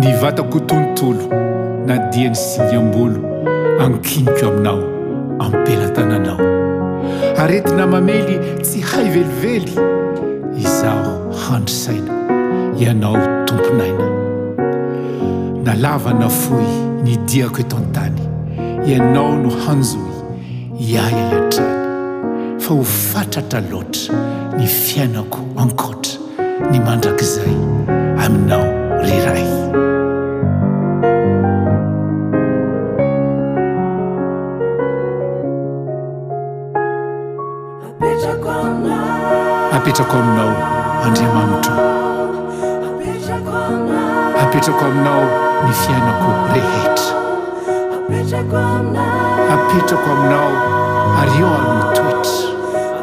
[SPEAKER 4] Ny vatako tontolo na dia ny
[SPEAKER 11] singam-bolo ankiniko aminao am-pelatananao Aretina mamely tsy hay velively izaho handry saina ianao tompon'aina Na lava na fohy ny diako eto an-tany ianao no hanjohy iahy hatrany Fa ho fatratra loatra ny fiainako ankoatra ny mandrakizay aminao ry Ray. Apetrako aminao Andriamanitro Apetrako aminao ny fiainako rehetra Apetrako aminao ary eo ary ny
[SPEAKER 1] toetra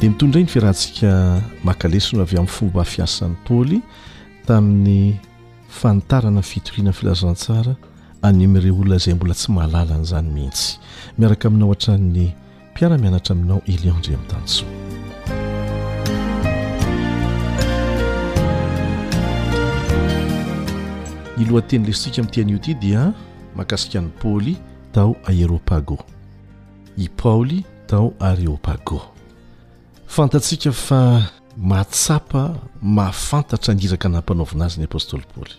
[SPEAKER 1] Dia mitondra indray ny
[SPEAKER 6] fiarahantsika maka lesona avy amin'ny fomba fiasan'i Paoly tamin'ny fanitarana ny fitoriana ny filazantsara any amin'ireo olona izay mbola tsy mahalala an'izany mihitsy. Miaraka aminao hatrany ny mpiara-mianatra aminao Elion Andriamitantsoa. Ny lohateny lesintsika amin'ity anio ity dia mahakasika an'i Paoly tao Aeropago. i Paoly tao Areopago. Fantatsika fa mahatsapa mahafantatra ny iraka nampanaovina azy ny apostoly Paoly,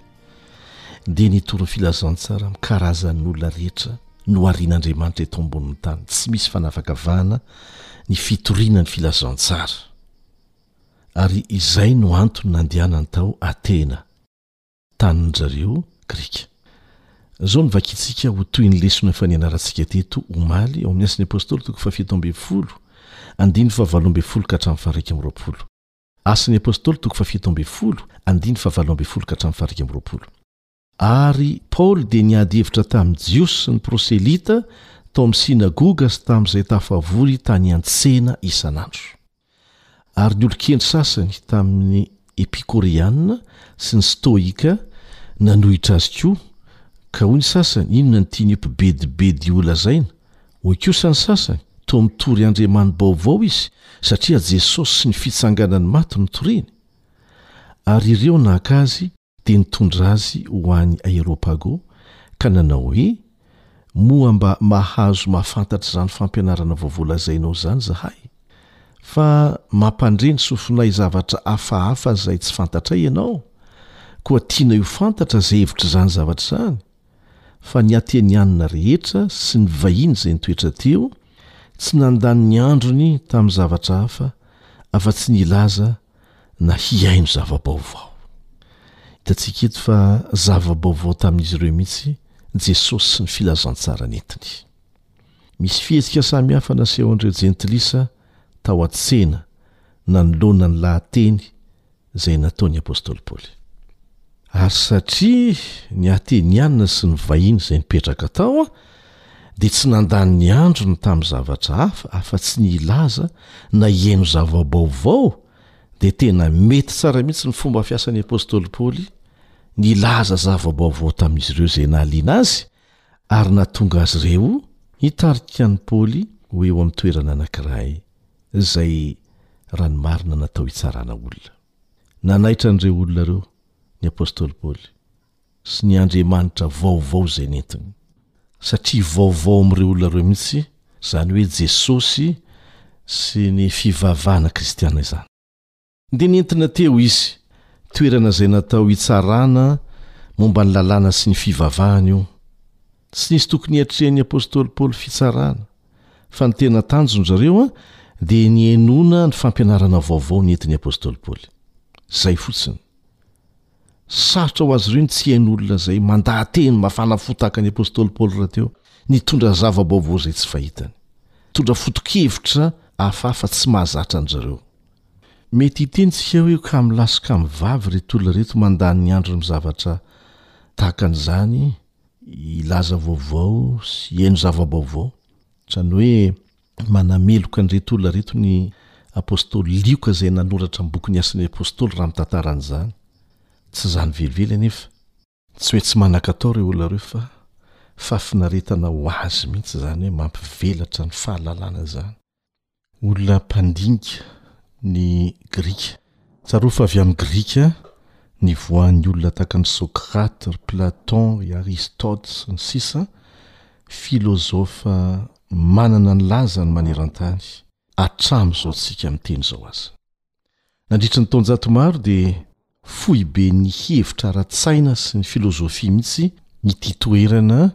[SPEAKER 6] dia nitory ny filazantsara amin'ny karazan'olona rehetra noharian'Andriamanitra eto ambonin'ny tany. Tsy misy fanavakavahana ny fitoriana ny filazantsara, ary izay no antony nandehanany tao Atena. tanin-dry zareo Grika. Izao no vakintsika ho toy ny lesona efa nianarantsika teto omaly ao amin'ny Asan'ny Apostoly toko fahafito ambin'ny folo, andininy fahavalo ambin'ny folo ka hatramin'ny faharaika amby roapolo. Asan'ny Apostoly toko fahafito ambin'ny folo, andininy fahavalo ambin'ny folo ka hatramin'ny faharaika amby roapolo. Ary Paoly dia niady hevitra tamin'ny Jiosy sy ny proselita tao amin'ny synagoga sy tamin'izay tafavory tany an-tsena isan'andro. Ary ny olon-kendry sasany tamin'ny Epikoreana sy ny Stoika nanohitra azy koa, ka hoy ny sasany, Inona no tian'io mpibedibedy io holazaina? Hoy kosa ny sasany, Toa mitory andriamani-baovao izy, satria Jesosy sy ny fitsanganan'ny maty no toriny. Ary ireo naka azy dia nitondra azy ho any Areopago ka nanao hoe, Moa mba mahazo mahafantatra izany fampianarana vaovao lazainao izany izahay? Fa mampandre ny sofinay zavatra hafahafa izay tsy fantatray ianao, koa tianay ho fantatra izay hevitr'izany zavatra izany. Fa ny Atenianina rehetra sy ny vahiny izay nitoetra teo tsy nandany ny androny tamin'ny zavatra hafa afa-tsy ny hilaza na hihaino zava-baovao. Hitantsika eto fa zava-baovao tamin'izy ireo mihitsy Jesosy sy ny filazantsara nentiny. Misy fihetsika samihafa nasehon'ireo Jentilisa tao an-tsena nanoloana ny lahateny izay nataon'ny apostoly Paoly. Ary satria ny Ateniana sy ny vahiny izay nipetraka tao, dia tsy nandany ny androny tamin'ny zavatra hafa afa-tsy ny hilaza na hihaino zava-baovao, dia tena mety tsara mihitsy ny fomba fiasan'ny apostoly Paoly, nilaza zava-baovao tamin'izy ireo izay nahaliana azy ary nahatonga azy ireo hitarika an'i Paoly ho eo amin'ny toerana anankiray izay raha ny marina natao hitsarana olona. Nanaitra an'ireo olona ireo ny apostoly Paoly. sy ny andriamanitra vaovao izay nentiny. Satria vaovao amin'ireo olona ireo mihitsy izany hoe Jesosy sy ny fivavahana kristiana izany. Dia nentina teo izy, toerana izay natao hitsarana momba ny lalàna sy ny fivavahana io. Tsy nisy tokony hiatrehan'ny apostoly Paoly fitsarana, fa ny tena tanjon-dry zareo dia ny henoana ny fampianarana vaovao nentin'ny apostoly Paoly. Izay fotsiny. Sarotra ho azy ireo ny tsy hihaino olona izay mandaha-teny mafana fo tahaka ny apostoly Paoly rahateo nitondra zava-baovao izay tsy fahitany. Nitondra foto-kevitra hafahafa tsy mahazatra an-dry zareo. Mety hiteny isika hoe kamo lahy sy kamo vavy ireto olona ireto mandany ny androny amin'ny zavatra tahaka an'izany, hilaza vaovao sy hihaino zava-baovao. Ohatran'ny hoe Manameloka an'ireto olona ireto ny apostoly Lioka izay nanoratra ny bokin'ny Asan'ny Apostoly raha mitantara an'izany. Tsy izany velively anefa. Tsy hoe tsy manan-katao ireo olona ireo fa fahafinaretana ho azy mihitsy izany hoe mampivelatra ny fahalalana izany. Olona mpandinika ny Grika. Tsarovy fa avy amin'ny grika nivoahan'ny olona tahaka an'i Socrate, ry Platon, i Aristote, sy ny sisa Filozofa manana ny lazany maneran-tany hatramin'izao tsika miteny izao aza. Nandritry ny taonjato maro dia foiben'ny hevitra ara-tsaina sy ny filozofia mihitsy ity toerana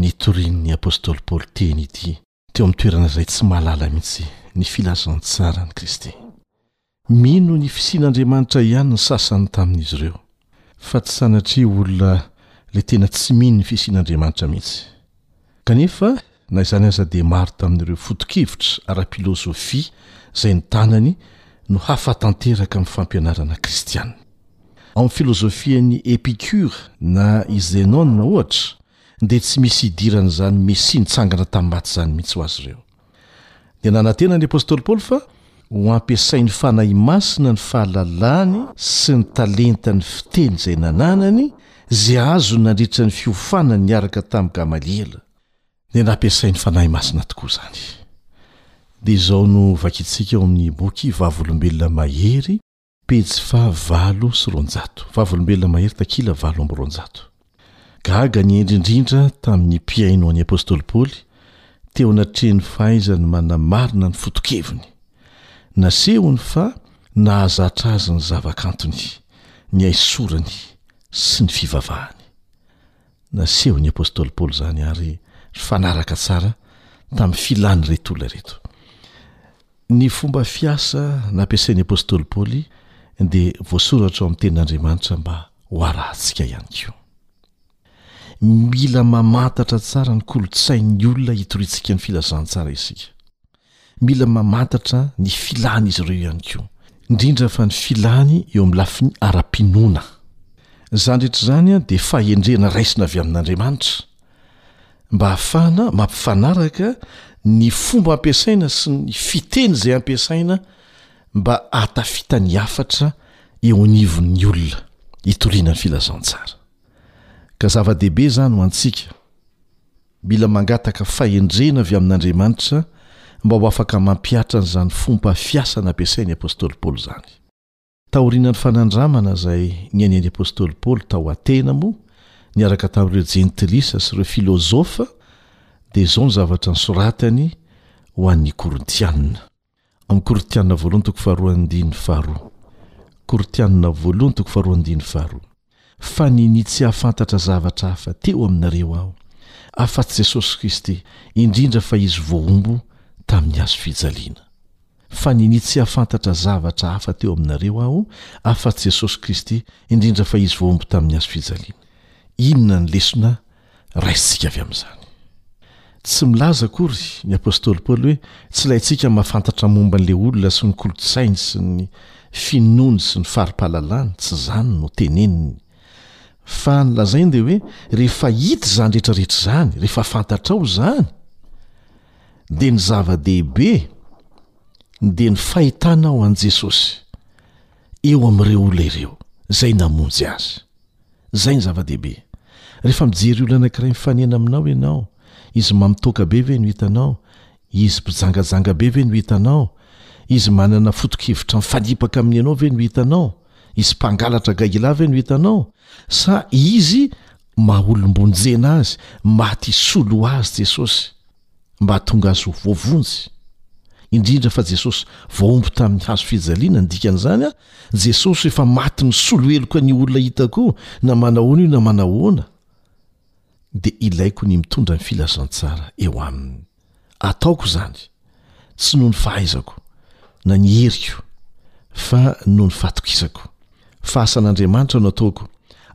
[SPEAKER 6] nitorian'ny Apostoly Paoly teny ity. teo amin'ny toerana izay tsy mahalala mihitsy ny filazantsaran'i Kristy. Mino ny fisian'Andriamanitra ihany ny sasany tamin'izy ireo, fa tsy sanatria olona ilay tena tsy mino ny fisian'Andriamanitra mihitsy. Kanefa, na izany aza dia maro tamin'ireo foto-kevitra ara-pilozofia izay ny tanany no hafa tanteraka amin'ny fampianarana kristiana. Ao amin'ny filozofian'i Epikura na i Zenona, ohatra, dia tsy misy hidiran'izany Mesia nitsangana tamin'ny maty izany mihitsy ho azy ireo. Dia nanantena ny apostoly Paoly fa ho ampiasain'ny Fanahy Masina ny fahalalany sy ny talentan'ny fiteny izay nananany, izay azony nandritra ny fiofanany niaraka tamin'i Gamaliela. Dia nampiasain'ny Fanahy Masina tokoa izany. Dia izao no vakintsika ao amin'ny boky Vavolombelona Mahery, Pejy faha valo sy roanjato. Vavolombelona mahery takila valo amby roanjato. Gaga ny hendry indrindra tamin'ny mpihaino an'i apostoly Paoly teo anatrehan'ny fahaizany manamarina ny foto-keviny. Nasehony fa nahazatra azy ny zava-kantony, ny haisorany sy ny fivavahany. Nasehon'ny apostoly Paoly izany ary nifanaraka tsara tamin'ny filan'ireto olona ireto. Ny fomba fiasa nampiasain'ny apostoly Paoly dia voasoratra ao amin'ny Tenin'Andriamanitra mba ho arahantsika ihany koa. Mila mamantatra tsara ny kolontsain'ny olona hitoriantsika ny filazantsara isika. Mila mamantatra ny filàn'izy ireo ihany koa, indrindra fa ny filàny eo amin'ny lafiny ara-pinoana. Izany rehetra izany dia fahendrena raisina avy amin'Andriamanitra, mba hahafahana mampifanaraka ny fomba ampiasaina sy ny fiteny izay ampiasaina mba hahatafita ny hafatra eo anivon'ny olona hitoriana ny filazantsara. Ka zava-dehibe izany ho antsika. Mila mangataka fahendrena avy amin'Andriamanitra mba ho afaka mampihatra an'izany fomba fiasa nampiasain'ny apostoly Paoly izany. Taorian'ny fanandramana izay niainan'ny apostoly Paoly tao Atena moa, niaraka tamin'ireo Jentilisa sy ireo filozofa, dia izao ny zavatra nosoratany ho an'ny Korintiana. Amin'ny Korintianina voalohany toko faharoa andininy faharoa. Korintianina voalohany toko faharoa andininy faharoa. Fa ninia tsy hahafantatra zavatra hafa teo aminareo aho, afa-tsy Jesosy Kristy, indrindra fa Izy voahombo tamin'ny hazo fijaliana. Fa ninia tsy hahafantatra zavatra hafa teo aminareo aho, afa-tsy Jesosy Kristy, indrindra fa Izy voahombo tamin'ny hazo fijaliana. Inona ny lesona Raisintsika avy amin'izany. Tsy milaza akory ny apostoly Paoly hoe tsy ilaintsika ny mahafantatra momba an'ilay olona sy ny kolontsainy sy ny finoany sy ny fari-pahalalany, tsy izany no teneniny. Fa ny lazainy dia hoe rehefa hita izany rehetrarehetra izany, rehefa fantatrao izany, dia ny zava-dehibe dia ny fahitanao an'i Jesosy eo amin'ireo olona ireo izay namonjy azy. Izay ny zava-dehibe. Rehefa mijery olona anankiray mifanena aminao ianao, izy mamo toaka be ve no hitanao? Izy mpijangajanga be ve no hitanao? Izy manana foto-kevitra mifanipaka amin'ny anao ve no hitanao? Izy mpangalatra gaigilahy ve no hitanao? Sa izy maha-olom-bonjena azy, maha-mpisolo azy Jesosy? mba hahatonga azy ho voavonjy, indrindra fa Jesosy voaomby tamin'ny hazo fijaliana, ny dikan'izany an, Jesosy efa maty nisolo heloka ny olona hita koa na manahoana io na manahoana dia ilaiko ny mitondra ny filazantsara eo aminy, ataoko izany tsy noho ny fahaizako na ny heriko fa noho ny fahatokisako fa asan'Andriamanitra no ataoko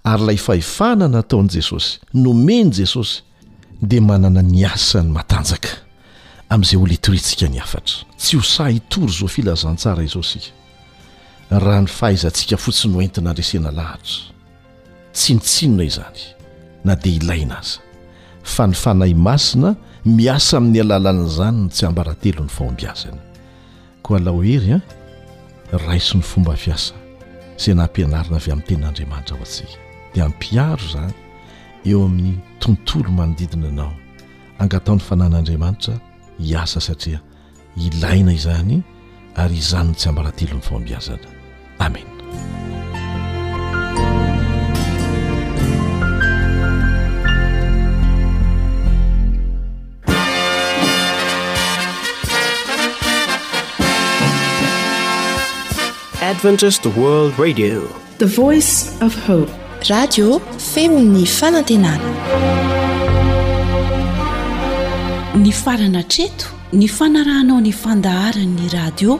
[SPEAKER 6] ary ilay fahefana nataon'i Jesosy, nomen'i Jesosy, dia manana ny asany matanjaka amin'izay ho litorintsika ny hafatra. Tsy ho sahy hitory izao filazantsara izao isika raha ny fahaizantsika fotsiny no entina handresena lahatra. Tsinontsinona izany na dia ilaina aza, fa ny Fanahy Masina miasa amin'ny alalan'izany ny tsiambaratelo ny fahombiazana. Koa alao hery an! raiso ny fomba fiasa izay nampianarina avy amin'ny Tenin'Andriamanitra ho antsika, dia ampiharo izany eo amin'ny tontolo manodidina anao. Angataho ny fananan'Andriamanitra hiasa satria ilaina izany ary izany no tsiambaratelon'ny fahombiazana. Amena.
[SPEAKER 12] Adventist World Radio.
[SPEAKER 13] The Voice of Hope.
[SPEAKER 14] Radio Femon'ny Fanantenana.
[SPEAKER 1] Ny farana treto ny fanarahanao ny fandaharan'ny radio